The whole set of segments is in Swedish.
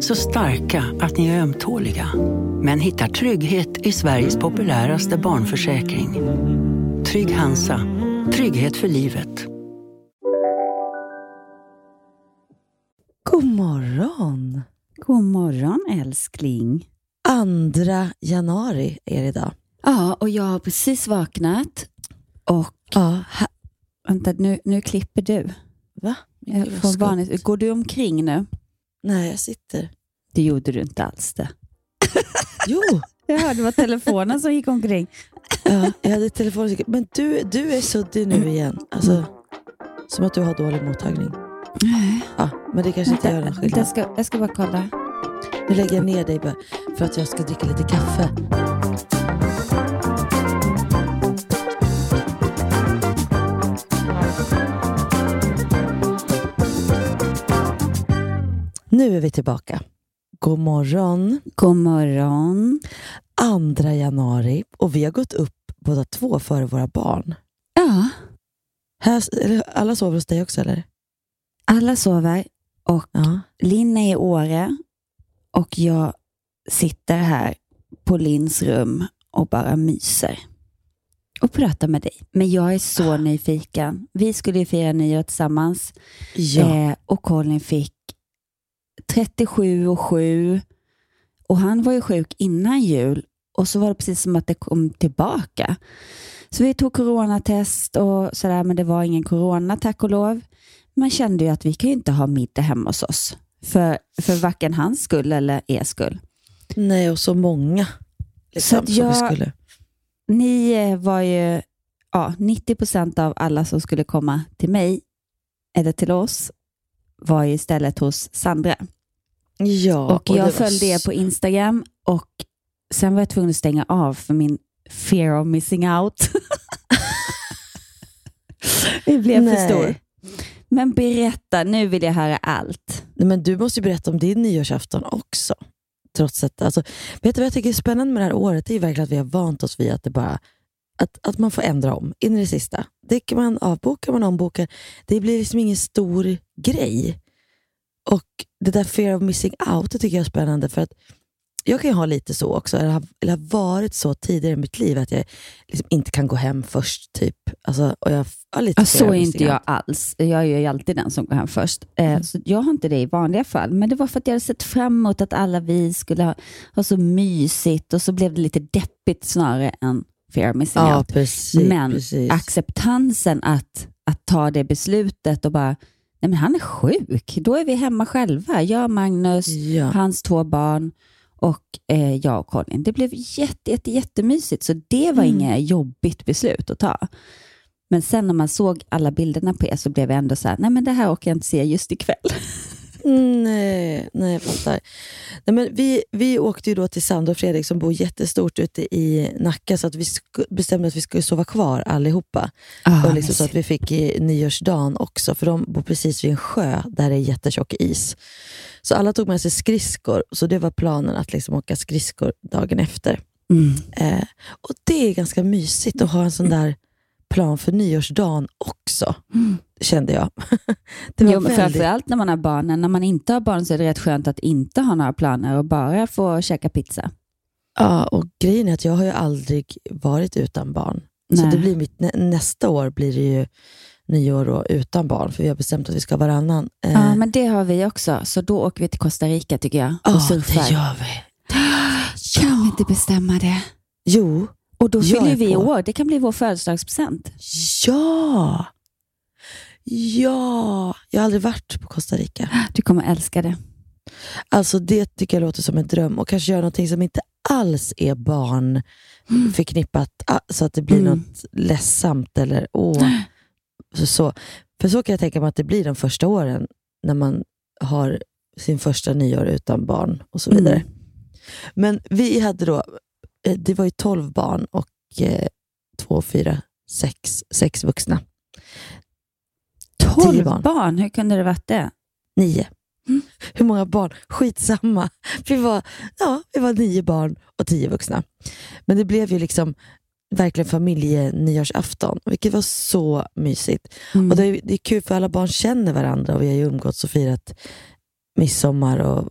Så starka att ni är ömtåliga. Men hittar trygghet i Sveriges populäraste barnförsäkring. Trygg Hansa. Trygghet för livet. God morgon! God morgon älskling. Andra januari är det idag. Ja, och jag har precis vaknat och Ja, vänta, nu, nu klipper du. va? Jag får vanligt, går du omkring nu? Nej, jag sitter. Det gjorde du inte alls det. Jo, Jag hörde det var telefonen som gick omkring. ja, jag hade telefonen. Men du, du är suddig nu igen. Alltså, som att du har dålig mottagning. Nej. Ja, men det kanske inte gör någon jag, skillnad. ska, jag ska bara kolla. Nu lägger jag ner dig bara för att jag ska dricka lite kaffe. Nu är vi tillbaka. God morgon. God morgon. 2 januari och vi har gått upp båda två före våra barn. Ja, Här, alla sover hos dig också eller? alla sover och Ja. Linn är i Åre och jag sitter här på Linns rum och bara myser och pratar med dig. Men jag är så nyfiken. Vi skulle ju fira nyår tillsammans ja. eh, och Colin fick 37 och 7 och han var ju sjuk innan jul och så var det precis som att det kom tillbaka. Så vi tog coronatest och sådär, men det var ingen corona tack och lov. Man kände ju att vi kan ju inte ha middag hemma hos oss. För, för varken hans skull eller er skull. Nej, och så många. Liksom, Så jag- skulle. Ni eh, var ju, ja, 90 procent av alla som skulle komma till mig, eller till oss, var ju istället hos Sandra. Ja, och var jag följde er på Instagram och sen var jag tvungen att stänga av för min fear of missing out. det blev för Nej. stor. Men berätta, nu vill jag höra allt. Nej, men du måste ju berätta om din nyårsafton också. Trots att, alltså, vet du vad jag tycker är spännande med det här året? Det är verkligen att vi har vant oss vid att, det bara, att, att man får ändra om in i det sista. Det kan man avboka, man ombokar. Det blir liksom ingen stor grej. Och det där fear of missing out, det tycker jag är spännande. För att jag kan ju ha lite så också, eller har, eller har varit så tidigare i mitt liv att jag liksom inte kan gå hem först. typ. Alltså, och jag har lite fear så är inte jag alls. Jag är ju alltid den som går hem först. Eh, Mm. Så jag har inte det i vanliga fall. Men det var för att jag hade sett fram emot att alla vi skulle ha, ha så mysigt och så blev det lite deppigt snarare än fear of missing Ja, out. precis. Men precis. acceptansen att, att ta det beslutet och bara, nej men han är sjuk, då är vi hemma själva. Jag, Magnus, Ja. hans två barn och eh, jag och Colin. Det blev jätte, jätte, jättemysigt, så det var Mm. inget jobbigt beslut att ta. Men sen när man såg alla bilderna på er så blev jag ändå så här, nej men det här orkar jag inte se just ikväll. Nej, nej jag fattar. Nej, men vi, vi åkte ju då till Sandra och Fredrik som bor jättestort ute i Nacka, så att vi bestämde att vi skulle sova kvar allihopa. Ah, och liksom så att vi fick i nyårsdagen också, för de bor precis vid en sjö där det är jättetjock is. Så alla tog med sig skridskor, så det var planen att liksom åka skridskor dagen efter. mm. Eh, och Det är ganska mysigt att ha en sån där plan för nyårsdagen också, kände jag. det var jo, väldigt... framförallt när man har barnen. När man inte har barn så är det rätt skönt att inte ha några planer och bara få käka pizza. Ja, och grejen är att jag har ju aldrig varit utan barn. Så Nej. det blir mitt, nä, nästa år blir det ju nyår då, utan barn, för vi har bestämt att vi ska ha varannan. Eh, Ja, men det har vi också. Så då åker vi till Costa Rica tycker jag ja, och surfar. det gör vi. Kan vi inte bestämma det? Jo, Och då fyller vi på. år. Det kan bli vår födelsedagspresent. ja! Ja! Jag har aldrig varit på Costa Rica. Du kommer älska det. Alltså det tycker jag låter som en dröm och kanske göra någonting som inte alls är barn förknippat ah, så att det blir Mm. något ledsamt eller åh. Så, så. För så kan jag tänka mig att det blir de första åren när man har sin första nyår utan barn och så vidare. Mm. Men vi hade då, det var ju 12 barn och eh, två, fyra, sex, sex vuxna. Tolv barn. barn. hur kunde det varit det? Nio. Mm. Hur många barn? Skitsamma. Vi var, ja, vi var nio barn och tio vuxna. Men det blev ju liksom verkligen familjenyårsafton, vilket var så mysigt. Mm. Och det är, det är kul för alla barn känner varandra och vi har ju umgåtts och firat midsommar och,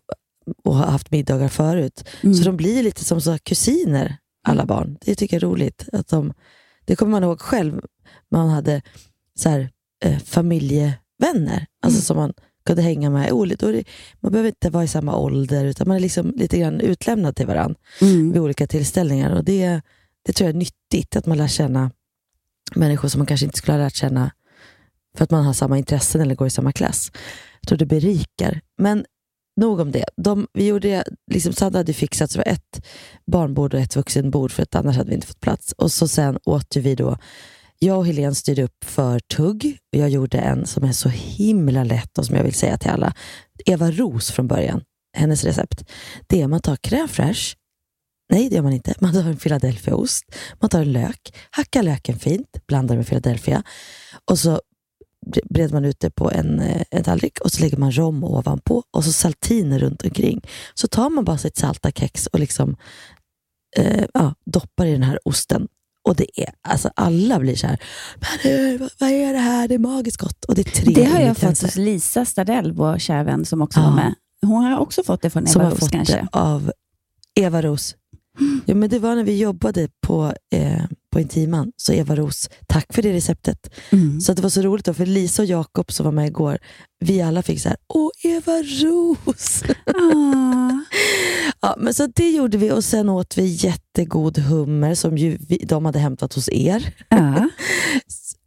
och har haft middagar förut. Mm. Så de blir lite som så kusiner, alla barn. Det tycker jag är roligt. Att de, det kommer man ihåg själv. Man hade så här, eh, familjevänner alltså Mm. som man kunde hänga med. Oli- då är det, man behöver inte vara i samma ålder, utan man är liksom lite grann utlämnad till varandra Mm. vid olika tillställningar. Och det, det tror jag är nyttigt, att man lär känna människor som man kanske inte skulle ha lärt känna för att man har samma intressen eller går i samma klass. Jag tror det berikar. Men nog om det. De, vi gjorde, liksom, Sandra hade fixat så det var ett barnbord och ett vuxenbord, för att annars hade vi inte fått plats. Och så sen åt vi då, jag och Helene styrde upp för tugg. Jag gjorde en som är så himla lätt och som jag vill säga till alla. Eva Ros från början, hennes recept. Det är att man tar crème fraîche, Nej, det gör man inte. Man tar en Philadelphiaost, man tar en lök, hackar löken fint, blandar med Philadelphia och så breder man ut det på en, eh, en tallrik och så lägger man rom ovanpå och så saltiner runt omkring. Så tar man bara sitt salta kex och liksom eh, ja, doppar i den här osten. Och det är, alltså alla blir så här, men vad- vad är det här? Det är magiskt gott. Och det är tre Det har jag fått hos Lisa Stadell, vår kära vän som också Ja. var med. Hon har också fått det från som Eva har Ros fått kanske. det av Eva Ros. Ja, men det var när vi jobbade på, eh, på Intiman, så Eva Ros, tack för det receptet. Mm. Så att det var så roligt då, för Lisa och Jakob som var med igår, vi alla fick så här, åh Eva Ros! Ah. ja, men så det gjorde vi och sen åt vi jättegod hummer som ju vi, de hade hämtat hos er. Ja.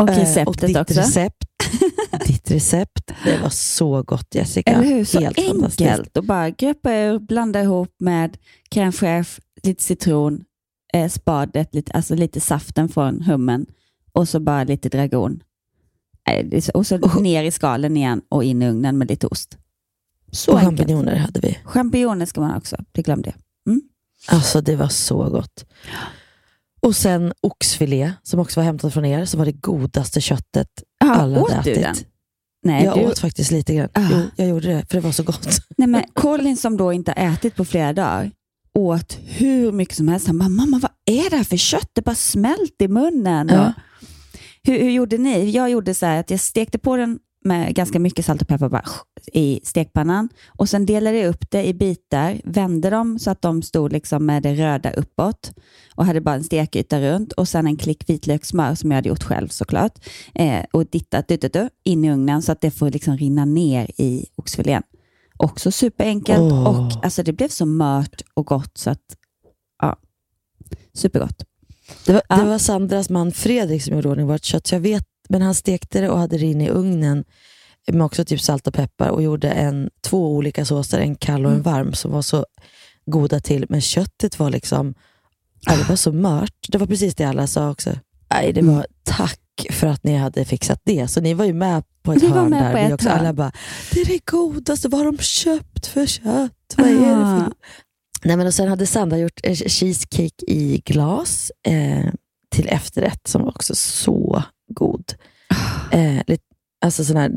Och Eh, receptet och ditt också. Recept, ditt recept. Det var så gott Jessica. Eller hur? Så Helt enkelt. Och bara greppa ur, blanda ihop med crème lite citron, eh, spadet, lite, alltså lite saften från hummen och så bara lite dragon. Eh, Och så ner i skalen igen och in i ugnen med lite ost. Så Och champinjoner hade vi. Champinjoner ska man också, det glömde jag. Alltså det var så gott. Och sen oxfilé som också var hämtat från er, som var det godaste köttet Aha, alla åt hade du ätit. den? Nej, jag du, åt faktiskt lite grann. Ah. Jo, jag gjorde det, för det var så gott. nej men Colin som då inte har ätit på flera dagar åt hur mycket som helst. Han bara, mamma vad är det här för kött? Det bara smält i munnen. Ja. Hur, hur gjorde ni? Jag gjorde så här att jag stekte på den med ganska mycket salt och peppar bara, i stekpannan och sen delade jag upp det i bitar, vände dem så att de stod liksom med det röda uppåt och hade bara en stekyta runt och sen en klick vitlökssmör som jag hade gjort själv såklart eh, och dittat du, du, du, in i ugnen så att det får liksom rinna ner i oxfilén. Också superenkelt Åh. och alltså det blev så mört och gott så att ja, supergott. Det var, det var Sandras man Fredrik som gjorde ordning vårt kött, så jag vet, men han stekte det och hade det inne i ugnen med också typ salt och peppar och gjorde en, två olika såser, en kall och en Mm. varm, som var så goda till. Men köttet var liksom, det var så mört. Det var precis det alla sa också. Nej, det Mm. var tack för att ni hade fixat det. Så ni var ju med på ett Vi var hörn med där. på Vi ett också, hörn. alla bara, det är det godaste, vad har de köpt för kött? Vad är det Ah. för... Nej, men och sen hade Sandra gjort eh, cheesecake i glas eh, till efterrätt som var också så god. Eh, lite, alltså sån här,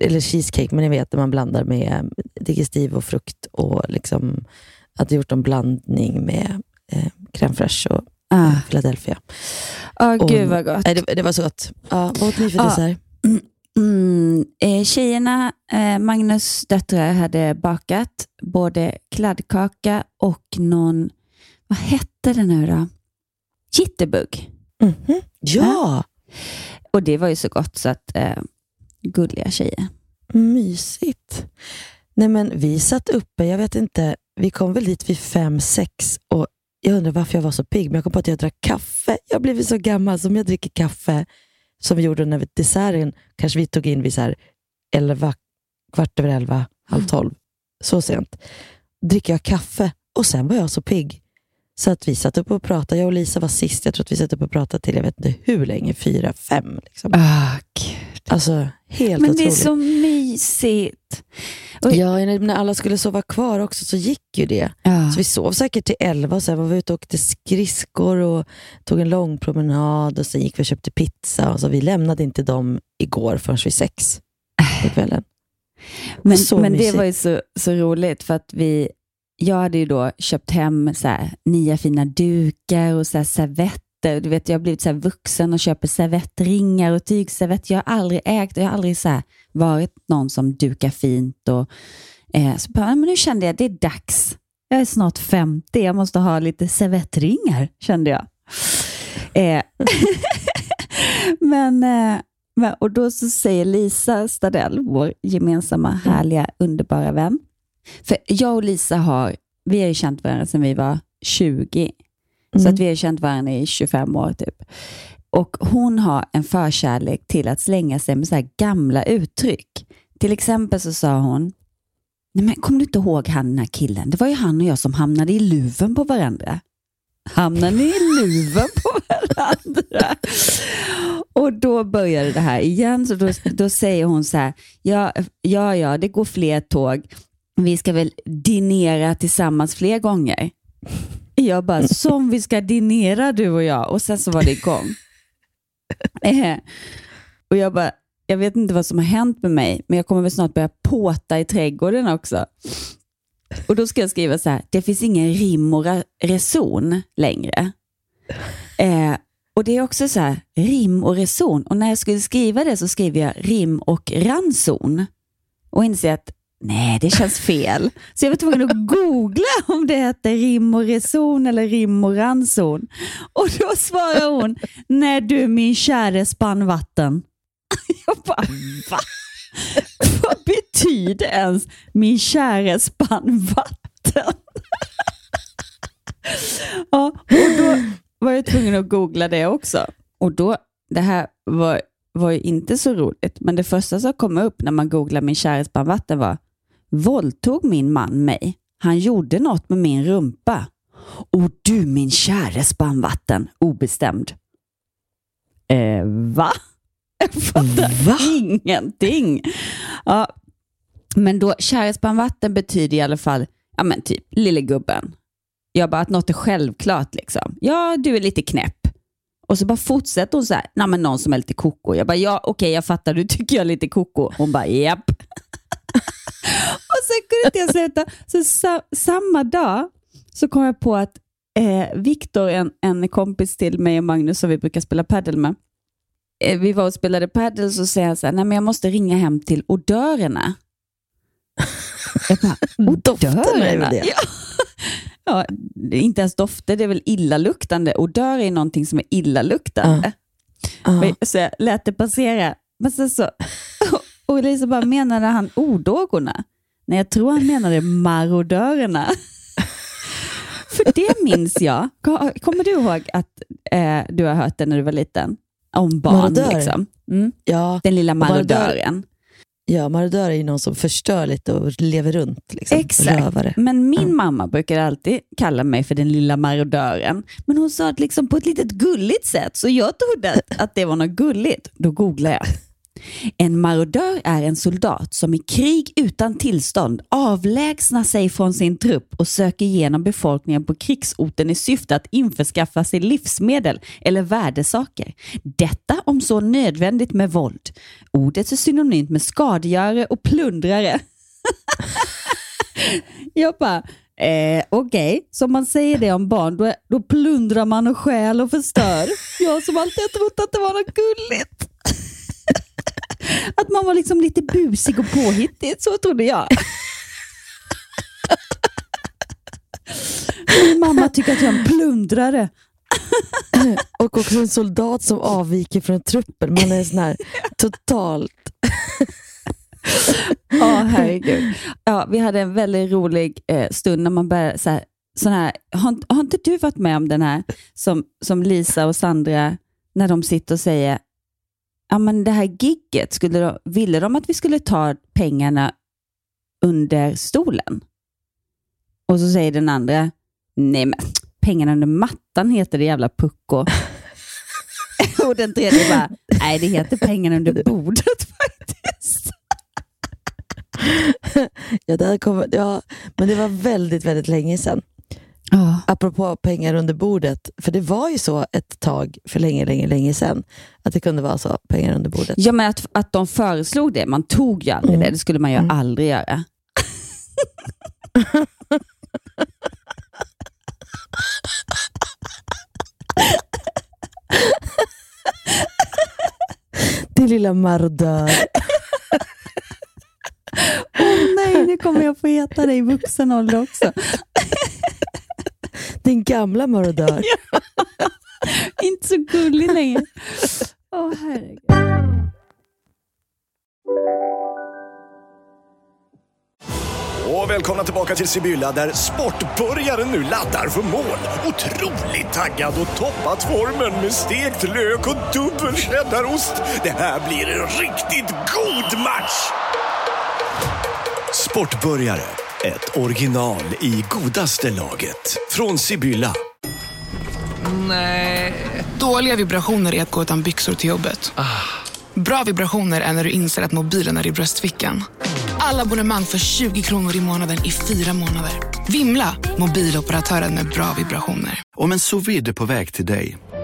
eller cheesecake, men ni vet när man blandar med digestiv och frukt och liksom hade gjort en blandning med eh, crème fraîche och Ah. Philadelphia. Åh, Och- gud vad gott. Nej, det, det var så gott. Ja, vad åt ni för Ja. dessert? Mm, eh, tjejerna, eh, Magnus döttrar, hade bakat både kladdkaka och någon, vad hette det nu då? Jitterbug. Mhm. Ja, Och det var ju så gott så att eh, gulliga tjejer. mysigt. Nej, men vi satt uppe, jag vet inte, vi kom väl dit vid fem, sex och jag undrar varför jag var så pigg, men jag kom på att jag drack kaffe. Jag har blivit så gammal, som jag dricker kaffe, som vi gjorde när desserten kanske vi tog in vid så här elva, kvart över elva, halv tolv. Så sent. Dricker jag kaffe och sen var jag så pigg. Så att vi satt upp och pratade. Jag och Lisa var sist. Jag tror att vi satt upp och pratade till, jag vet inte hur länge, fyra, fem. Liksom. Ah, gud. Alltså, helt Men otroligt. det är så mysigt. Och- Ja, när alla skulle sova kvar också så gick ju det. Ja. Så vi sov säkert till elva sen var vi ute och åkte skridskor och tog en lång promenad och sen gick vi och köpte pizza. Och så vi lämnade inte dem igår förrän vid sex på kvällen. Men, men det var ju så, så roligt för att vi, jag hade ju då köpt hem så här, nya fina dukar och så här servetter. Du vet, jag har blivit så vuxen och köper servettringar och tygservetter. Jag har aldrig ägt och jag har aldrig så varit någon som dukar fint. Och, eh, så bara, men nu kände jag det är dags. Jag är snart 50, jag måste ha lite servettringar, kände jag. Eh, men, eh, men, och då så säger Lisa Stadell, vår gemensamma härliga underbara vän. För jag och Lisa har, vi har ju känt varandra sedan vi var 20. Så Mm. att vi har känt varandra i 25 år typ. Och hon har en förkärlek till att slänga sig med så gamla uttryck. Till exempel så sa hon, Nej, men kommer du inte ihåg han den här killen? Det var ju han och jag som hamnade i luven på varandra. Hamnade ni i luven på varandra? Och då började det här igen. Så då, då säger hon så här, ja, ja, ja, det går fler tåg. Vi ska väl dinera tillsammans fler gånger. Jag bara, som vi ska dinera du och jag. Och sen så var det igång. Eh, och jag bara, jag vet inte vad som har hänt med mig, men jag kommer väl snart börja påta i trädgården också. Och då ska jag skriva så här, det finns ingen rim och reson längre. Eh, och det är också så här, rim och reson. Och när jag skulle skriva det så skriver jag rim och ranson. Och inser att nej, det känns fel. Så jag var tvungen att googla om det heter rim och reson eller rim och ranson. Och då svarar hon, nej du min käre spannvatten. Jag bara, va? Vad betyder ens min käre spannvatten? ja, och då var jag tvungen att googla det också. Och då, det här var, var ju inte så roligt, men det första som kom upp när man googlade min käre spannvatten var, våldtog min man mig? Han gjorde något med min rumpa. Och du min käre spannvatten, obestämd. Eh, va? Jag fattar Va? ingenting. Ja, men då, kärleksbarnvatten betyder i alla fall, ja men typ, lille gubben. Jag bara att något är självklart liksom. Ja, du är lite knäpp. Och så bara fortsätter hon så här, nej men någon som är lite koko. Jag bara, ja okej jag fattar, du tycker jag är lite koko. Hon bara, japp. Och sen kunde inte jag sluta. Så sa, samma dag så kom jag på att eh, Viktor, en, en kompis till mig och Magnus som vi brukar spela paddel med, eh, vi var och spelade padel så säger han så här, nej men jag måste ringa hem till odörerna. Jag bara, Doften är väl det? Ja. ja, inte ens dofter, det är väl illaluktande. Odör är någonting som är illaluktande. Ja. Men- Så jag lät det passera. Men sen så, och Lisa bara, menade han odågorna? Nej, jag tror han menade marodörerna. För det minns jag. Ko- Kommer du ihåg att eh, du har hört det när du var liten? Om barn Marodör? liksom. Mm. Ja, Den lilla marodör- marodören. ja, marodör är ju någon som förstör lite och lever runt. Liksom. Exakt. Rövare. Men min mamma brukar alltid kalla mig för den lilla marodören. Men hon sa det liksom på ett litet gulligt sätt, så jag trodde att, att det var något gulligt. Då googlade jag. En marodör är en soldat som i krig utan tillstånd avlägsnar sig från sin trupp och söker igenom befolkningen på krigsorten i syfte att införskaffa sig livsmedel eller värdesaker. Detta om så nödvändigt med våld. Ordet är synonymt med skadegörare och plundrare. Jag bara, eh, okej, så om man säger det om barn, då, då plundrar man och stjäl och förstör. Jag som alltid har trott att det var något gulligt. Att man var liksom lite busig och påhittig, så trodde jag. Min mamma tycker att jag är en plundrare. Och också en soldat som avviker från truppen. Man är sån här totalt... Ja, herregud. Ja, vi hade en väldigt rolig eh, stund när man började så här, sån här har, har inte du varit med om den här som, som Lisa och Sandra, när de sitter och säger, ja men det här gigget, skulle de, ville de att vi skulle ta pengarna under stolen? Och så säger den andra, nej men pengarna under mattan heter det jävla pucko. och den tredje bara, nej det heter pengarna under bordet faktiskt. Ja, hade kommit, ja, men det var väldigt, väldigt länge sedan. Apropå pengar under bordet, för det var ju så ett tag för länge, länge, länge sedan, att det kunde vara så, pengar under bordet. Ja, men att, att de föreslog det, man tog ju aldrig Mm. det, det skulle man ju Mm. aldrig göra. Din lilla marodör. Nej, nu kommer jag få heta dig i vuxen ålder också. Din gamla marodör. Inte så gullig längre. Åh herregud. Och välkomna tillbaka till Sibylla där sportbörjaren nu laddar för mål. Otroligt taggad och toppat formen med stekt lök och dubbel cheddarost. Det här blir en riktigt god match! Sportbörjare, ett original i godaste laget. Från Sibylla. Dåliga vibrationer är att gå utan byxor till jobbet. Bra vibrationer är när du inser att mobilen är i bröstfickan. Alla abonnemang för 20 kronor i månaden i fyra månader. Vimla! Mobiloperatören med bra vibrationer. Om en sous på väg till dig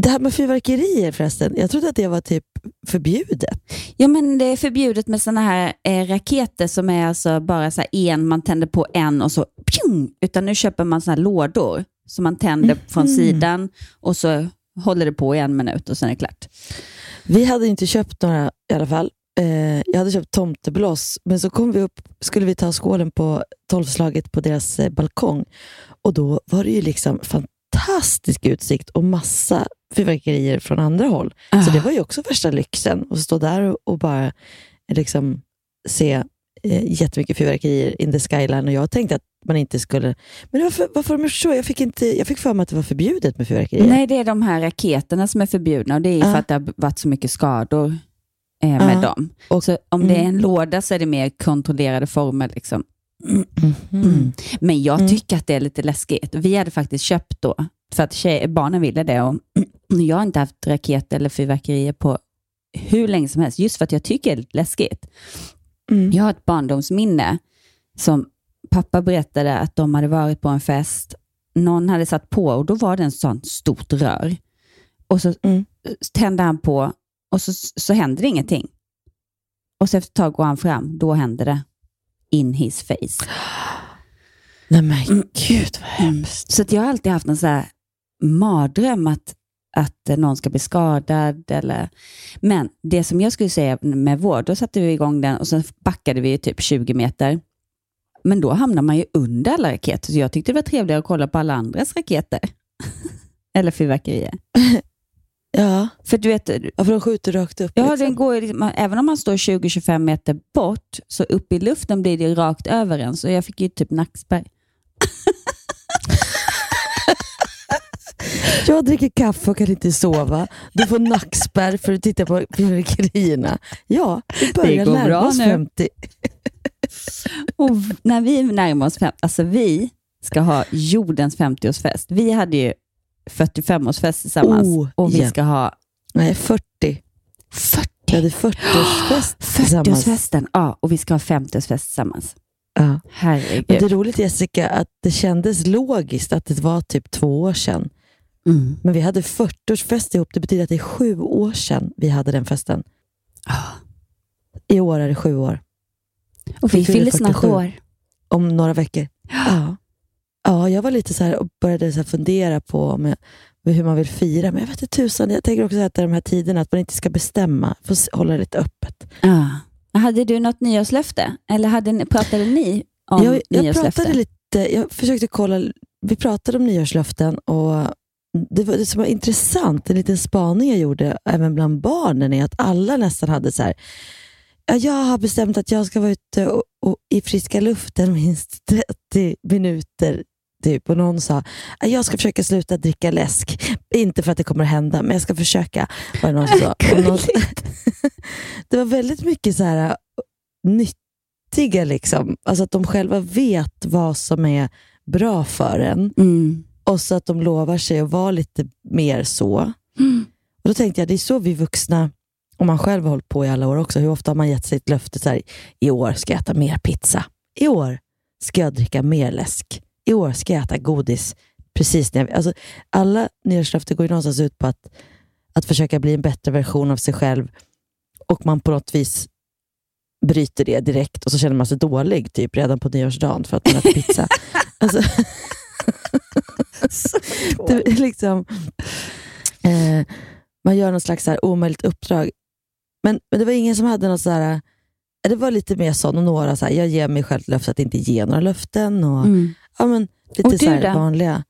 Det här med fyrverkerier förresten, jag trodde att det var typ förbjudet. Ja, men det är förbjudet med såna här eh, raketer som är alltså bara så en, man tänder på en och så pjong, utan nu köper man såna här lådor som man tänder från sidan och så håller det på i en minut och sen är det klart. Vi hade inte köpt några i alla fall. Eh, jag hade köpt tomtebloss, men så kom vi upp, skulle vi ta skålen på tolvslaget på deras eh, balkong och då var det ju liksom fantastisk utsikt och massa fyrverkerier från andra håll. Så Ah. det var ju också värsta lyxen att stå där och, bara liksom se eh, jättemycket fyrverkerier in the skyline och jag tänkte att man inte skulle... Men varför, varför de så? Jag fick, inte, jag fick för mig att det var förbjudet med fyrverkerier. Nej, det är de här raketerna som är förbjudna och det är Ja. för att det har varit så mycket skador eh, med Ja. dem. Och- så om det är mm. en låda så är det mer kontrollerade former. Liksom. Mm. Men jag Mm. tycker att det är lite läskigt. Vi hade faktiskt köpt då, för att tjej, barnen ville det. Och jag har inte haft raketer eller fyrverkerier på hur länge som helst, just för att jag tycker det är läskigt. Mm. Jag har ett barndomsminne som pappa berättade att de hade varit på en fest. Någon hade satt på och då var det en sån stort rör. Och så Mm. tände han på och så, så hände det ingenting. Och så efter ett tag går han fram, då händer det. In his face. Nej men Mm. gud vad hemskt. Så att jag har alltid haft en så här mardröm att, att eh, någon ska bli skadad. Eller... Men det som jag skulle säga med vår, då satte vi igång den och så backade vi typ 20 meter. Men då hamnar man ju under alla raketer, så jag tyckte det var trevligare att kolla på alla andras raketer. eller fyrverkerier. Ja, För du vet, ja, för de skjuter rakt upp. ja, liksom. den går, liksom- även om man står 20-25 meter bort, så upp i luften blir det rakt över en. Så jag fick ju typ nackspärr. Jag dricker kaffe och kan inte sova. Du får nackspärr för att titta på fyrverkerierna. Ja, vi börjar närma oss nu. 50. Och när vi närmar oss, fem, alltså vi ska ha jordens 50-årsfest. Vi hade ju 45-årsfest tillsammans Oh, och vi ja. ska ha Nej, 40. 40. Vi hade 40-årsfest tillsammans. 40-årsfesten, ja, och vi ska ha 50-årsfest tillsammans. Ja. Men Herregud. det är roligt Jessica, att det kändes logiskt att det var typ två år sedan. Mm. Men vi hade 40-årsfest ihop. Det betyder att det är sju år sedan vi hade den festen. Ja. I år är det sju år. Och vi Vi fyller snart 47. år. Om några veckor. Ja. Ja, jag var lite så här och började så här fundera på med, med hur man vill fira. Men jag vet inte tusan, jag tänker också att de här tiderna att man inte ska bestämma. Får hålla det lite öppet. Ja. Hade du något nyårslöfte? Eller hade, ni- pratade ni om jag, jag nyårslöfte? pratade lite, jag försökte kolla, vi pratade om nyårslöften och det, var, det som var intressant, en liten spaning jag gjorde även bland barnen, är att alla nästan hade så här, ja, jag har bestämt att jag ska vara ute och, och, i friska luften minst 30 minuter. Typ. Och någon sa, "Ja, jag ska försöka sluta dricka läsk. Inte för att det kommer att hända, men jag ska försöka. Var det, någon sa. Någon, det var väldigt mycket så här nyttiga, liksom. alltså att de själva vet vad som är bra för en. Mm. Och så att de lovar sig att vara lite mer så. Och Då tänkte jag, det är så vi vuxna, om man själv har hållit på i alla år också, hur ofta har man gett sig ett löfte så här, i år ska jag äta mer pizza. I år ska jag dricka mer läsk. I år ska jag äta godis. Precis när jag, alltså, alla nyårslöften går ju någonstans ut på att, att försöka bli en bättre version av sig själv och man på något vis bryter det direkt och så känner man sig dålig typ redan på nyårsdagen för att man äter pizza. alltså, är liksom, eh, man gör någon slags så här omöjligt uppdrag. Men, men det var ingen som hade något så här, eh, det var lite mer sån och några, så här, jag ger mig själv löfte att inte ge några löften. Och, Mm. ja, men, lite Och du så här vanliga.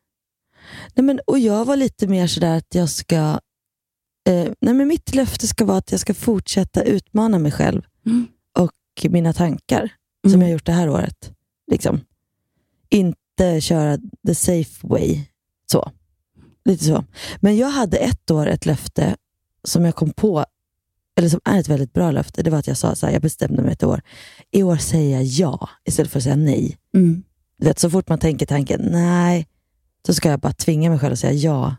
Nej, men, och jag var lite mer sådär att jag ska, eh, nej, men mitt löfte ska vara att jag ska fortsätta utmana mig själv Mm. och mina tankar som Mm. jag har gjort det här året. Liksom. Inte köra the safe way. Så. Lite så. Men jag hade ett år ett löfte som jag kom på, eller som är ett väldigt bra löfte. Det var att jag sa så här, jag bestämde mig ett år. I år säger jag ja istället för att säga nej. Mm. Vet, så fort man tänker tanken, nej, så ska jag bara tvinga mig själv att säga ja.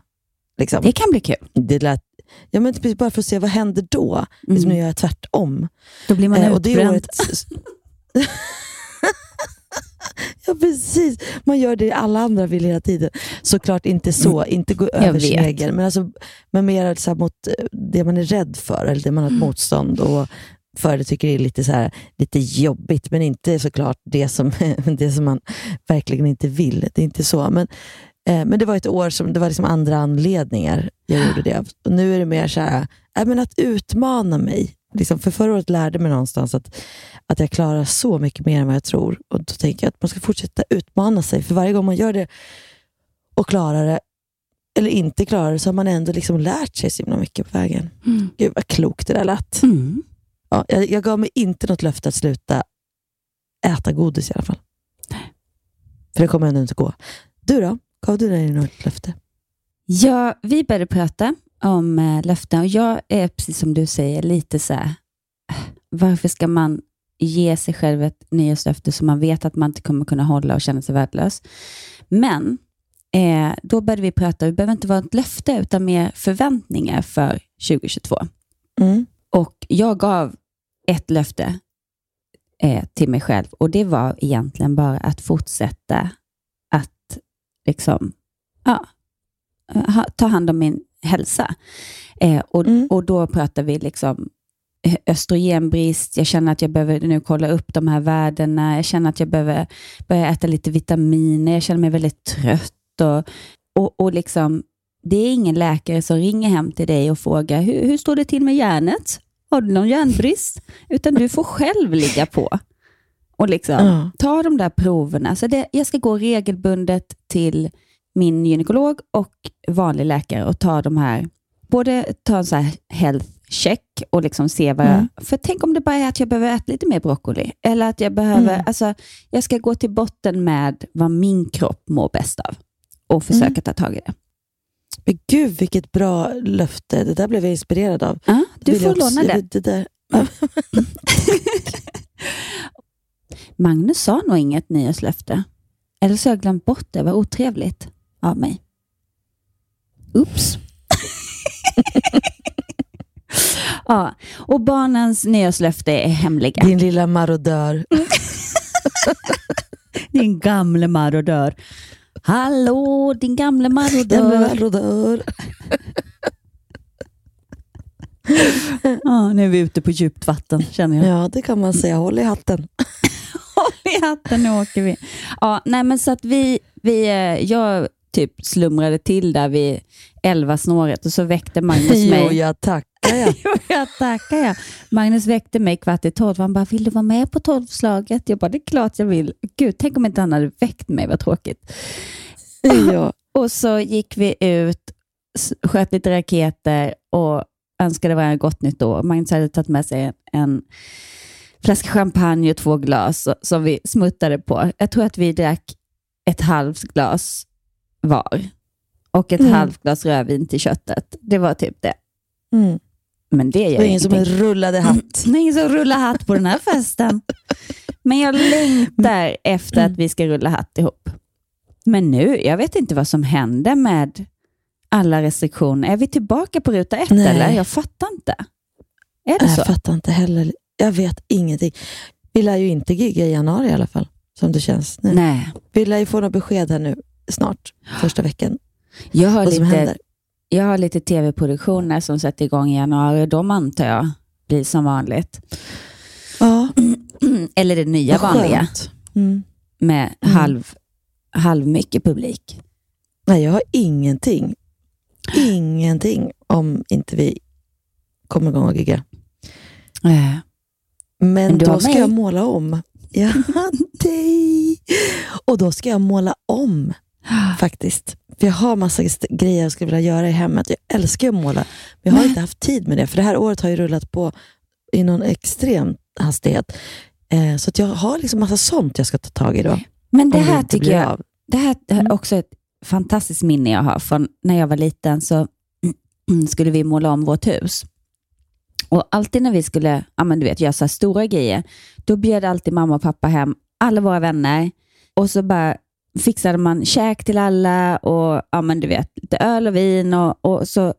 Liksom. Det kan bli kul. Det lät, ja, men typ bara för att se vad händer då. Liksom, nu Mm. gör jag tvärtom. Då blir man Eh, utbränd. ja, precis. Man gör det alla andra vill hela tiden. Såklart inte så, inte gå över sin egen, men, alltså, men mer så mot eh, det man är rädd för, eller det man har ett motstånd och för det tycker är lite, så här, lite jobbigt, men inte såklart det som, det som man verkligen inte vill. Det är inte så. Men, eh, men det var ett år som det var liksom andra anledningar jag gjorde det. Och nu är det mer så här, äh, men att utmana mig. Liksom, för förra året lärde mig någonstans att, att jag klarar så mycket mer än vad jag tror. Och Då tänker jag att man ska fortsätta utmana sig. För varje gång man gör det och klarar det, eller inte klarar det, så har man ändå liksom lärt sig så himla mycket på vägen. Mm. Gud vad klokt det där lät. Mm. Ja, jag, jag gav mig inte något löfte att sluta äta godis i alla fall. För det kommer ändå inte gå. Du då? Gav du dig något löfte? Ja, vi började prata om eh, löften och jag är precis som du säger lite så här, eh, varför ska man ge sig själv ett nyårslöfte som man vet att man inte kommer kunna hålla och känna sig värdelös? Men eh, då började vi prata, det behöver inte vara ett löfte utan mer förväntningar för 2022. Mm. Och jag gav ett löfte eh, till mig själv och det var egentligen bara att fortsätta att liksom, ja, ha, ta hand om min hälsa. Eh, och, Mm. och då pratar vi liksom eh, östrogenbrist, jag känner att jag behöver nu kolla upp de här värdena, jag känner att jag behöver börja äta lite vitaminer, jag känner mig väldigt trött. Och, och, och liksom, det är ingen läkare som ringer hem till dig och frågar hur, hur står det till med järnet? Har du någon järnbrist? Utan du får själv ligga på och liksom Ja. ta de där proverna. Så det, jag ska gå regelbundet till min gynekolog och vanlig läkare och ta de här, både ta en så här health check och liksom se vad Mm. jag... För tänk om det bara är att jag behöver äta lite mer broccoli. Eller att jag behöver, Mm. alltså jag ska gå till botten med vad min kropp mår bäst av och försöka Mm. ta tag i det. Men gud vilket bra löfte. Det där blev jag inspirerad av. Ja, du får också- låna det. det där. Magnus sa nog inget nyårslöfte. Eller så har jag glömt bort det. Vad otrevligt av mig. Oops. ja, och barnens nyårslöfte är hemliga. Din lilla marodör. Din gamle marodör. Hallå, din gamle marodör. marodör. Ja, nu är vi ute på djupt vatten, känner jag. Ja, det kan man säga. Håll i hatten. Håll i hatten, nu åker vi. Ja, nej, men så att vi, vi, eh, jag typ slumrade till där vid elva snåret och så väckte Magnus Jo, mig. jag tackar jag. Jo, jag tackar jag. Magnus väckte mig kvart i tolv. Han bara, vill du vara med på tolvslaget? Jag bara, det är klart jag vill. Gud, tänk om inte han hade väckt mig, vad tråkigt. ja. Och så gick vi ut sköt lite raketer och önskade varandra gott nytt år. Magnus hade tagit med sig en, en flaska champagne och två glas som vi smuttade på. Jag tror att vi drack ett halvt glas var och ett Mm. halvt glas rödvin till köttet. Det var typ det. Mm. Men det Det gör ingen som ingenting. rullade hatt. Det är ingen som rullar hatt på den här festen. Men jag längtar efter att vi ska rulla hatt ihop. Men nu, jag vet inte vad som händer med alla restriktioner. Är vi tillbaka på ruta ett Nej. eller? Jag fattar inte. Är det så? Jag fattar inte heller. Jag vet ingenting. Vi lär ju inte gigga i januari i alla fall, som det känns nu. Nej. Vi lär ju få några besked här nu snart, första veckan, Jag har, lite, händer. jag har lite tv-produktioner som sätter igång i januari de antar jag blir som vanligt. Ja, Eller det nya vad vanliga. Mm. med Mm. halv, halv mycket publik. Nej, jag har ingenting. Ingenting om inte vi kommer igång och gigga. Eh, Men, Men då ska mig. jag måla om. Ja, dig. Och då ska jag måla om faktiskt. För jag har massa grejer jag skulle vilja göra i hemmet. Jag älskar att måla, men jag har Men- inte haft tid med det. För det här året har ju rullat på i någon extrem hastighet. Eh, så att jag har liksom massa sånt jag ska ta tag i då. Men det här inte tycker jag, av. Det här är Mm. också ett fantastiskt minne jag har från när jag var liten så skulle vi måla om vårt hus. Och alltid när vi skulle ja, men du vet, göra så stora grejer, då bjöd alltid mamma och pappa hem alla våra vänner och så bara fixade man käk till alla och ja, men du vet, lite öl och vin och, och så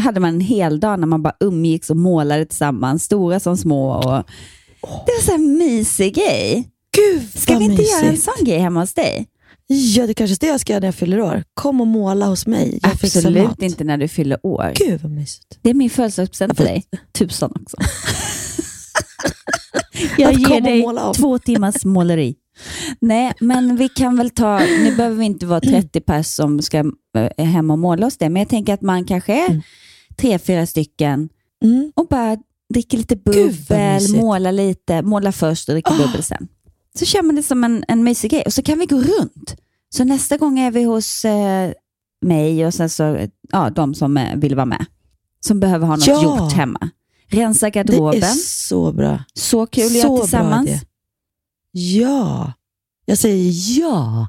hade man en hel dag när man bara umgicks och målade tillsammans, stora som små. Och, det var så här en mysig grej. Gud Ska vi inte göra en mysigt. sån grej hemma hos dig? Ja, det kanske är det jag ska göra när jag fyller år. Kom och måla hos mig. Jag Absolut inte när du fyller år. Gud vad mysigt. Det är min födelsedagspresent till dig. Tusen också. jag ger dig två timmars måleri. Nej, men vi kan väl ta, nu behöver vi inte vara 30 pers som ska eh, hem och måla hos det, men jag tänker att man kanske är Mm. tre, fyra stycken Mm. och bara dricker lite bubbel, måla lite, måla först och dricka Ah. bubbel sen. Så kör man det som en, en mysig grej och så kan vi gå runt. Så nästa gång är vi hos eh, mig och sen så, ja, de som eh, vill vara med. Som behöver ha något Ja. gjort hemma. Rensa Det garderoben. är så bra. Så kul att göra bra tillsammans. idé. Ja. Jag säger ja.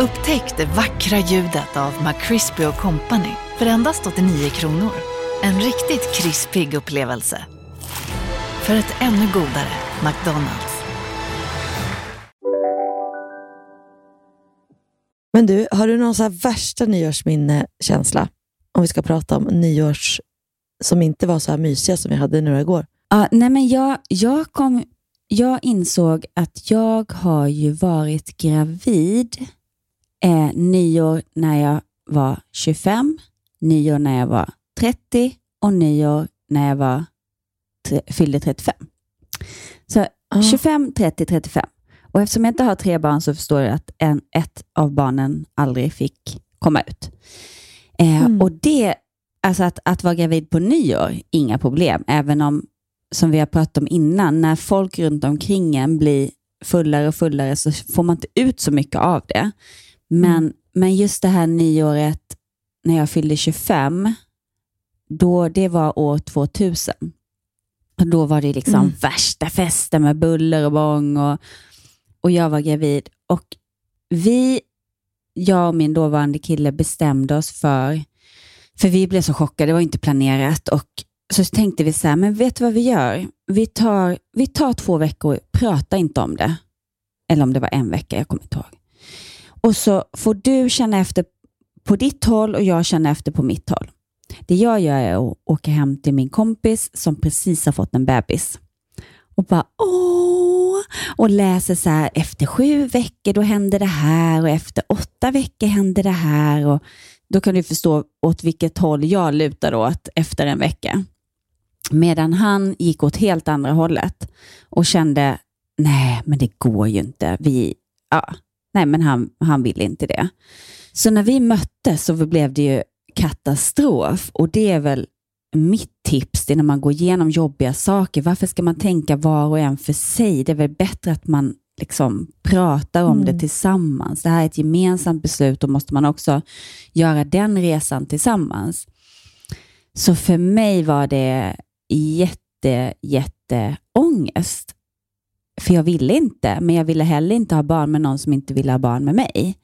Upptäck det vackra ljudet av McCrispy Company för endast 89 kronor. En riktigt krispig upplevelse. För ett ännu godare McDonalds. Men du, har du någon så här värsta nyårsminne-känsla? Om vi ska prata om nyårs som inte var så här mysiga som vi hade nu igår. Ja, nej men jag, jag, kom, jag insåg att jag har ju varit gravid eh, nyår när jag var 25, nyår när jag var 30 och nyår när jag var tre, fyllde 35. Så Ah. 25, 30, 35. Och eftersom jag inte har tre barn så förstår jag att en, ett av barnen aldrig fick komma ut. Eh, Mm. Och det, alltså att, att vara gravid på nyår, inga problem. Även om, som vi har pratat om innan, när folk runt omkring en blir fullare och fullare så får man inte ut så mycket av det. Men, men just det här nyåret när jag fyllde 25, då, det var år 2000. Och då var det liksom Mm. värsta festen med buller och bång och, och jag var gravid. Och vi jag och min dåvarande kille bestämde oss för, för vi blev så chockade, det var inte planerat och så tänkte vi så här, men vet du vad vi gör? Vi tar, vi tar två veckor, prata inte om det. Eller om det var en vecka, jag kommer inte ihåg. Och så får du känna efter på ditt håll och jag känner efter på mitt håll. Det jag gör är att åka hem till min kompis som precis har fått en bebis och bara åh, och läser så här, efter sju veckor då händer det här och efter åtta veckor händer det här. Och då kan du förstå åt vilket håll jag lutar åt efter en vecka. Medan han gick åt helt andra hållet och kände, nej, men det går ju inte. Vi, ja, nej, men han, han vill inte det. Så när vi möttes så blev det ju katastrof och det är väl mitt tips det är när man går igenom jobbiga saker. Varför ska man tänka var och en för sig? Det är väl bättre att man liksom pratar om mm. det tillsammans. Det här är ett gemensamt beslut och måste man också göra den resan tillsammans. Så för mig var det jätte, jätte ångest. För jag ville inte, men jag ville heller inte ha barn med någon som inte ville ha barn med mig.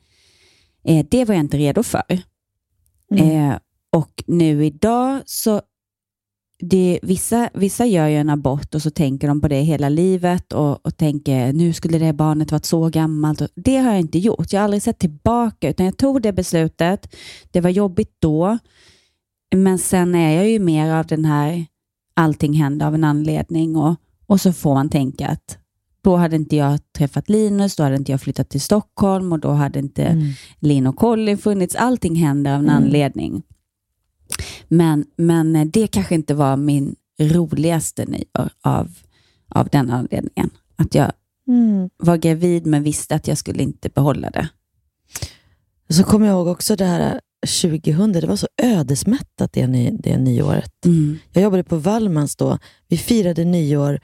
Eh, det var jag inte redo för. Mm. Eh, och nu idag så det, vissa, vissa gör ju en abort och så tänker de på det hela livet och, och tänker nu skulle det barnet varit så gammalt. det har jag inte gjort. Jag har aldrig sett tillbaka utan jag tog det beslutet. Det var jobbigt då, men sen är jag ju mer av den här allting hände av en anledning och, och så får man tänka att då hade inte jag träffat Linus, då hade inte jag flyttat till Stockholm och då hade inte mm. Linn och Colin funnits. Allting händer av en mm. anledning. Men, men det kanske inte var min roligaste nyår av, av den anledningen. Att jag mm. var gravid men visste att jag skulle inte behålla det. Så kommer jag ihåg också det här 2000, det var så ödesmättat det, ny, det nyåret. Mm. Jag jobbade på Wallmans då. Vi firade nyår.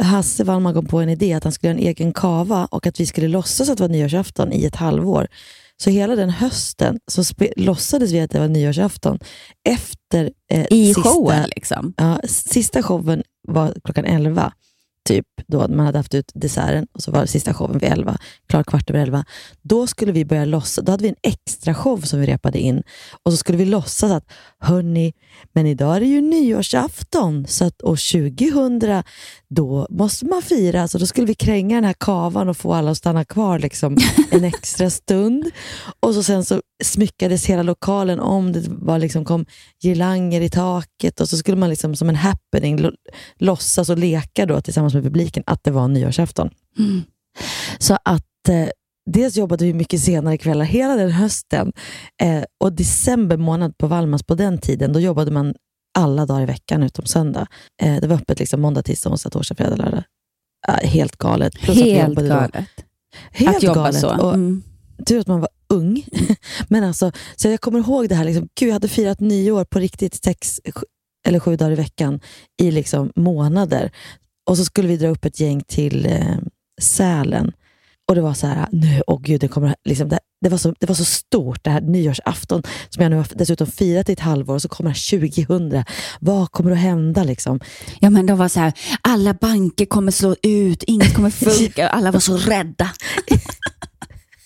Hasse Wallman kom på en idé att han skulle göra en egen kava och att vi skulle låtsas att det var nyårsafton i ett halvår. Så hela den hösten så låtsades vi att det var nyårsafton. Efter eh, I sista, showen? Liksom. Ja, sista showen var klockan 11 typ då man hade haft ut desserten och så var det sista showen vid 11, klar kvart över 11. Då skulle vi börja låtsas, då hade vi en extra show som vi repade in och så skulle vi låtsas att, hörni, men idag är det ju nyårsafton så att år 2000, då måste man fira. Så då skulle vi kränga den här kavan och få alla att stanna kvar liksom, en extra stund. Och så sen så smyckades hela lokalen om. Det var liksom, kom girlanger i taket och så skulle man liksom som en happening låtsas och leka då tillsammans med publiken att det var nyårsafton. Mm. Så att eh, dels jobbade vi mycket senare kvällar hela den hösten eh, och december månad på Valmas på den tiden, då jobbade man alla dagar i veckan utom söndag. Eh, det var öppet liksom måndag, tisdag, onsdag, torsdag, fredag, lördag. Eh, helt galet. Plus helt galet. Då. Helt att jobba galet. så. Och, mm. Tur att man var ung. Men alltså, så jag kommer ihåg det här, liksom, gud, jag hade firat nyår på riktigt sex eller sju dagar i veckan i liksom månader. Och så skulle vi dra upp ett gäng till eh, Sälen. Och det var så här, nu, åh gud, det, kommer, liksom, det, det, var så, det var så stort, det här nyårsafton, som jag nu har dessutom firat i ett halvår, och så kommer 2000. Vad kommer att hända? Liksom? Ja, men de var så här, alla banker kommer slå ut, inget kommer funka, alla var så rädda.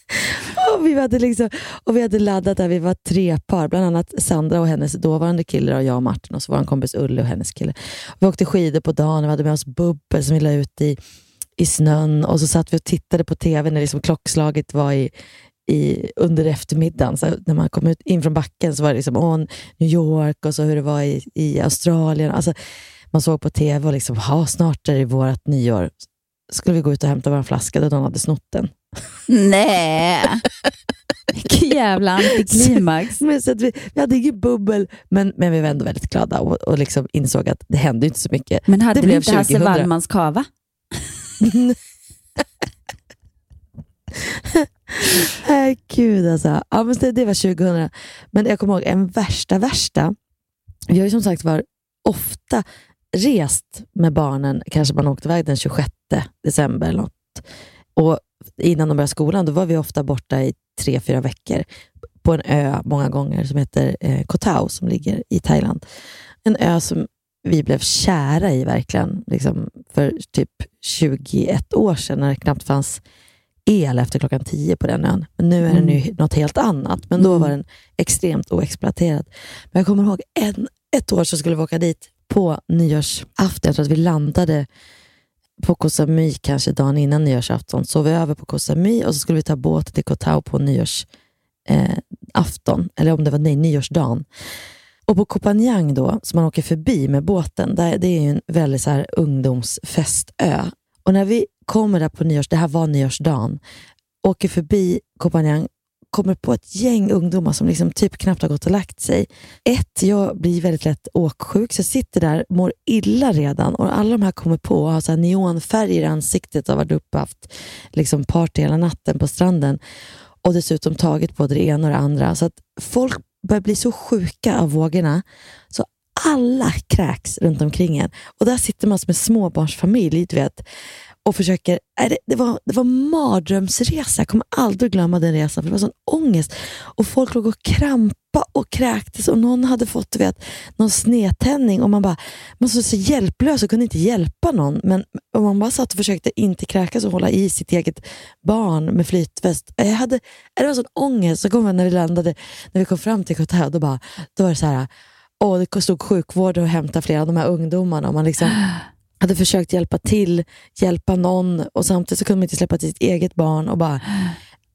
och, vi hade liksom, och vi hade laddat där, vi var tre par, bland annat Sandra och hennes dåvarande kille och jag och Martin och så vår kompis Ulle och hennes kille. Vi åkte skidor på dagen och vi hade med oss bubbel som vi la ut i, i snön och så satt vi och tittade på tv när liksom klockslaget var i, i, under eftermiddagen. Så när man kom ut in från backen så var det liksom, åh, New York och så hur det var i, i Australien. Alltså, man såg på tv och liksom, snart är det vårt nyår. Skulle vi gå ut och hämta vår flaska där någon hade snott den. Nej! Vilken jävla antiklimax. Men så vi, vi hade inget bubbel, men, men vi var ändå väldigt glada och, och liksom insåg att det hände inte så mycket. Men hade det du inte Hasse Wallmans kava? Nej, gud alltså. Ja, men det, det var 2000. Men jag kommer ihåg en värsta, värsta. Vi har ju som sagt var ofta rest med barnen. Kanske man åkte iväg den 26 december eller något. Och innan de började skolan, då var vi ofta borta i tre, fyra veckor på en ö många gånger som heter eh, Koh Tao som ligger i Thailand. En ö som vi blev kära i verkligen, liksom för typ 21 år sedan när det knappt fanns el efter klockan tio på den ön. Men nu är den ju något helt annat. Men då Mm. var den extremt oexploaterad. Men jag kommer ihåg en, ett år så skulle vi åka dit på nyårsafton. Jag tror att vi landade på Koh Samui kanske dagen innan nyårsafton. Sov vi över på Koh Samui och så skulle vi ta båten till Koh Tao på nyårsafton. Eh, eller om det var nej, nyårsdagen. Och på Koh Phangan då, som man åker förbi med båten, där, det är ju en väldigt så här ungdomsfestö. Och när vi kommer där på nyårs, det här var nyårsdagen, åker förbi Koh Phangan, kommer på ett gäng ungdomar som liksom typ knappt har gått och lagt sig. Ett, jag blir väldigt lätt åksjuk, så jag sitter där, mår illa redan och alla de här kommer på och har så här neonfärger i ansiktet och har varit uppe och haft liksom party hela natten på stranden och dessutom tagit både det ena och det andra. Så att folk börjar bli så sjuka av vågorna så alla kräks runt omkring en. Och där sitter man som en småbarnsfamilj, du vet, och försöker... Nej, det, det, var, det var mardrömsresa. Jag kommer aldrig glömma den resan, för det var sån ångest. Och folk låg och krampa och kräktes och någon hade fått vet, någon snedtändning och man bara man var så hjälplös och kunde inte hjälpa någon. Men och man bara satt och försökte inte kräkas och hålla i sitt eget barn med flytväst. Jag hade, det var sån ångest. Så kom jag när vi landade, när vi kom fram till Kotah, då, bara, då var det så här, och det stod sjukvård och hämtade flera av de här ungdomarna. Och man liksom hade försökt hjälpa till, hjälpa någon och samtidigt så kunde man inte släppa till sitt eget barn och bara,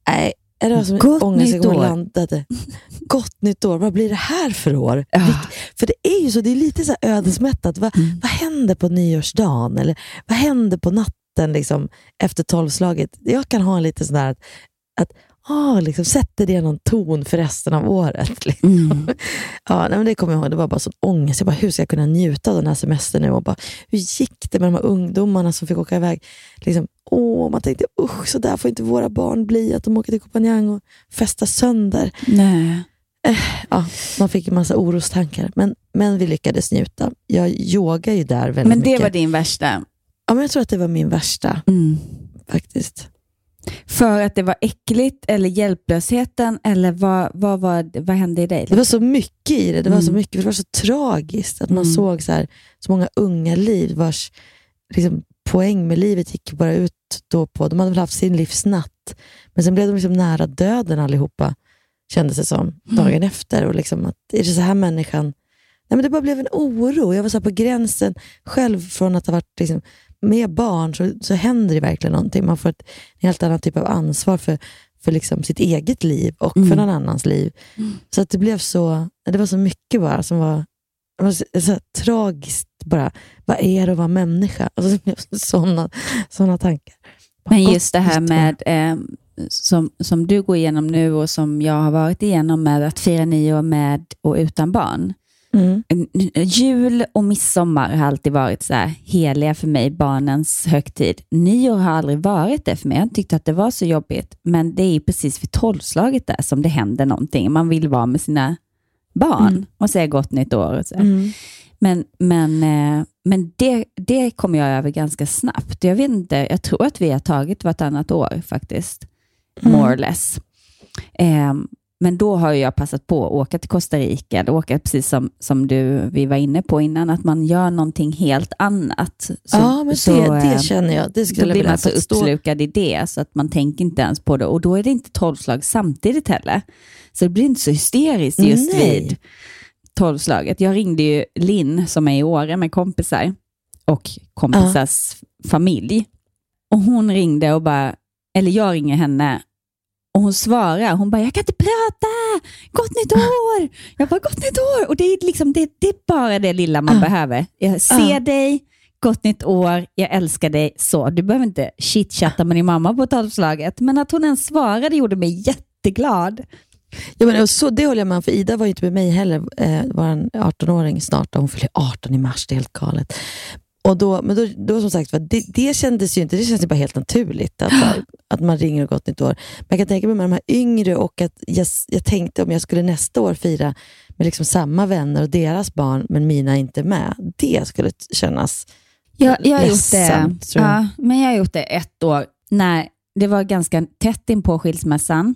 nej, det var som Gott ångest. Nytt år. landade. Gott nytt år, vad blir det här för år? Vilk- För det är ju så, det är lite så ödesmättat. Vad, vad händer på nyårsdagen? Eller vad händer på natten liksom, efter tolvslaget? Jag kan ha en lite sån där att, att ah, liksom, sätter det någon ton för resten av året? Liksom. Ja, nej, men det kommer jag ihåg, det var bara sån ångest. Jag bara, hur ska jag kunna njuta av den här semestern nu? Och bara, hur gick det med de här ungdomarna som fick åka iväg? Liksom, åh, man tänkte, usch, så där får inte våra barn bli, att de åker till Phangan och festar sönder. Nej. Ja, man fick en massa orostankar, men, men vi lyckades njuta. Jag yogar ju där väldigt Men det mycket. var din värsta? Ja, men jag tror att det var min värsta, Mm. faktiskt. För att det var äckligt eller hjälplösheten eller vad, vad, var, vad hände i dig? Det var så mycket i det. Det var, så Mm. mycket, det var så tragiskt att man Mm. såg så, här, så många unga liv vars liksom, poäng med livet gick bara ut då på, de hade väl haft sin livsnatt, men sen blev de liksom nära döden allihopa, kändes det som, dagen efter. Och liksom att, är det så här människan... Nej, men det bara blev en oro. Jag var så på gränsen själv från att ha varit liksom, med barn, så, så händer det verkligen någonting. Man får ett en helt annan typ av ansvar för, för liksom sitt eget liv och Mm. för någon annans liv. Så att det blev så, det var så mycket bara som var, var så, så tragiskt bara. Vad är det att vara människa? Alltså, sådana såna tankar. Men just det här år. med, eh, som, som du går igenom nu och som jag har varit igenom med att fira nyår med och utan barn. Mm. Jul och midsommar har alltid varit så här heliga för mig, barnens högtid. Nyår har aldrig varit det för mig. Jag har inte tyckt att det var så jobbigt. Men det är ju precis vid tolvslaget där som det händer någonting. Man vill vara med sina barn Mm. och säga gott nytt år. Och så. Mm. Men, men, eh, men det, det kommer jag över ganska snabbt. Jag, vet inte, jag tror att vi har tagit vartannat år faktiskt. Mm. More or less. Ehm, men då har jag passat på att åka till Costa Rica, eller åka precis som, som du, vi var inne på innan, att man gör någonting helt annat. Så, ja, men så, det, det eh, känner jag. Det då skulle jag blir man så uppslukad i det så att man tänker inte ens på det. Och då är det inte tolvslag samtidigt heller. Så det blir inte så hysteriskt just Nej. vid tolvslaget. Jag ringde ju Linn som är i Åre med kompisar och kompisars familj. Och hon ringde och bara, eller jag ringer henne och hon svarar, hon bara, jag kan inte prata, gott nytt år. Jag bara, gott nytt år. Och det är, liksom, det, det är bara det lilla man Ja. behöver. Jag ser Ja. dig, gott nytt år, jag älskar dig. Så, du behöver inte chitchatta med din mamma på tolvslaget. Men att hon ens svarade gjorde mig jätteglad. Ja, men så, det håller jag med om, för Ida var ju inte med mig heller. Eh, var en 18-åring snart och hon fyller 18 i mars, det är helt galet. Och då, men då, då som sagt, det, det kändes ju inte, det känns ju bara helt naturligt att, att man ringer och gott nytt år. Men jag kan tänka mig med de här yngre och att jag, jag tänkte om jag skulle nästa år fira med liksom samma vänner och deras barn, men mina inte med. Det skulle kännas Jag, jag har gjort det, ledsamt, tror jag. ja, men jag har gjort det ett år när det var ganska tätt in på skilsmässan.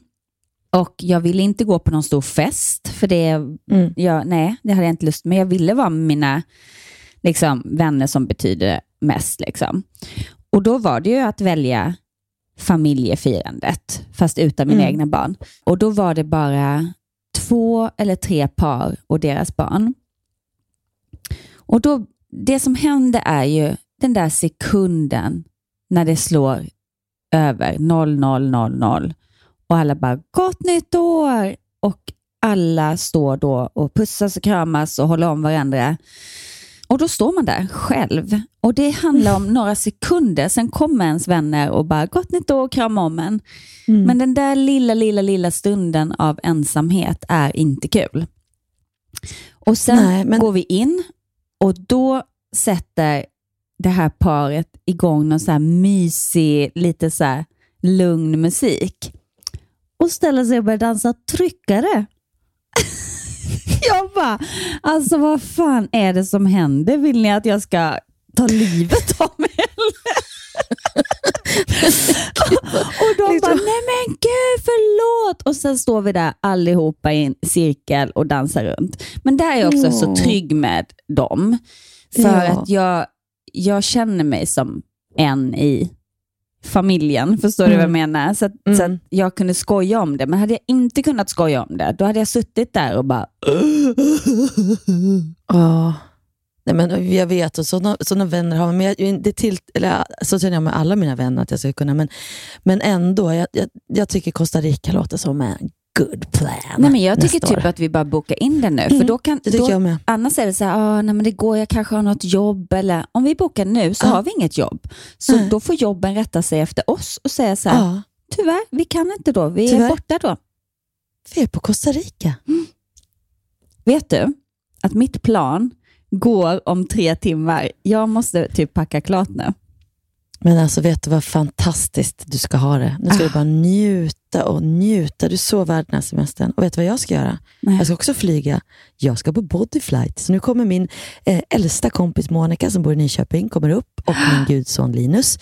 Och jag ville inte gå på någon stor fest, för det, Mm. jag, nej, det hade jag inte lust med. Jag ville vara med mina liksom, vänner som betyder mest. Liksom. Och då var det ju att välja familjefirandet, fast utan mina Mm. egna barn. Och då var det bara två eller tre par och deras barn. Och då, det som hände är ju den där sekunden när det slår över 0000 och alla bara gott nytt år och alla står då och pussas och kramas och håller om varandra. Och då står man där själv och det handlar om några sekunder, sen kommer ens vänner och bara gott nytt år och kramar om en. Mm. Men den där lilla, lilla, lilla stunden av ensamhet är inte kul. Och sen Nej, men- går vi in och då sätter det här paret igång någon så här mysig, lite så lugn musik och ställer sig och börjar dansa tryckare. jag bara, alltså vad fan är det som händer? Vill ni att jag ska ta livet av mig eller? och de bara, nej men gud förlåt. Och sen står vi där allihopa i en cirkel och dansar runt. Men där är jag också så Åh. trygg med dem. För Ja. att jag, jag känner mig som en i familjen. Förstår du vad jag Mm. menar? Så, att, Mm. så att jag kunde skoja om det. Men hade jag inte kunnat skoja om det, då hade jag suttit där och bara... Ja. Nej, men jag vet, och sådana, sådana vänner har man. Men jag, det till, eller, så känner jag med alla mina vänner att jag ska kunna. Men, men ändå, jag, jag, jag tycker Costa Rica låter som en good plan. Nej, men jag tycker typ år. att vi bara bokar in det nu. Mm, För då kan, det tycker jag med. Annars är det så här, ah, nej, men det går, jag kanske har något jobb. Eller, om vi bokar nu så Ja. har vi inget jobb. Så Nej. då får jobben rätta sig efter oss och säga så här, Ja, tyvärr, vi kan inte då. Vi är Tyvärr. borta då. vi är på Costa Rica. Vet du att mitt plan går om tre timmar. Jag måste typ packa klart nu. Men alltså vet du vad fantastiskt du ska ha det. Nu ska Ah. du bara njuta och njuta. Du är så värd den här semestern. Och vet du vad jag ska göra? Nej. Jag ska också flyga. Jag ska på bodyflight. Så nu kommer min eh, äldsta kompis Monica som bor i Nyköping, kommer upp och min gudson Linus.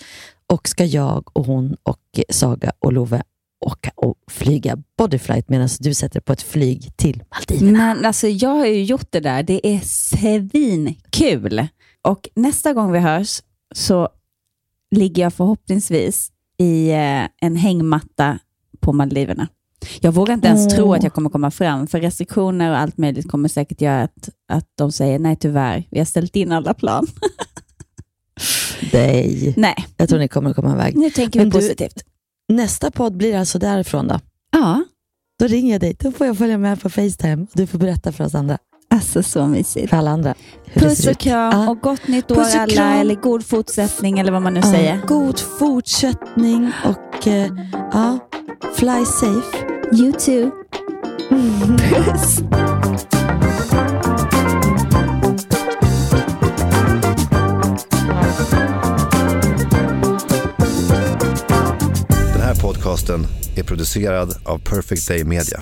Och ska jag och hon och Saga och Love åka och flyga bodyflight medan du sätter på ett flyg till Maldiverna. Men alltså, jag har ju gjort det där. Det är svinkul. Och nästa gång vi hörs så ligger jag förhoppningsvis i eh, en hängmatta på Maldiverna. Jag vågar inte ens Åh. tro att jag kommer komma fram, för restriktioner och allt möjligt kommer säkert göra att, att de säger nej tyvärr, vi har ställt in alla plan. Nej, nej, jag tror ni kommer att komma iväg. nu tänker Men vi du- positivt. Nästa podd blir alltså därifrån då? Ja, Då ringer jag dig. Då får jag följa med på Facetime och du får berätta för oss andra. Alltså så mysigt. För alla andra. Puss och ut. kram Ja. och gott nytt år alla, eller god fortsättning eller vad man nu Ja, säger. God fortsättning och eh, ja, fly safe. You too. Puss. Den här podcasten är producerad av Perfect Day Media.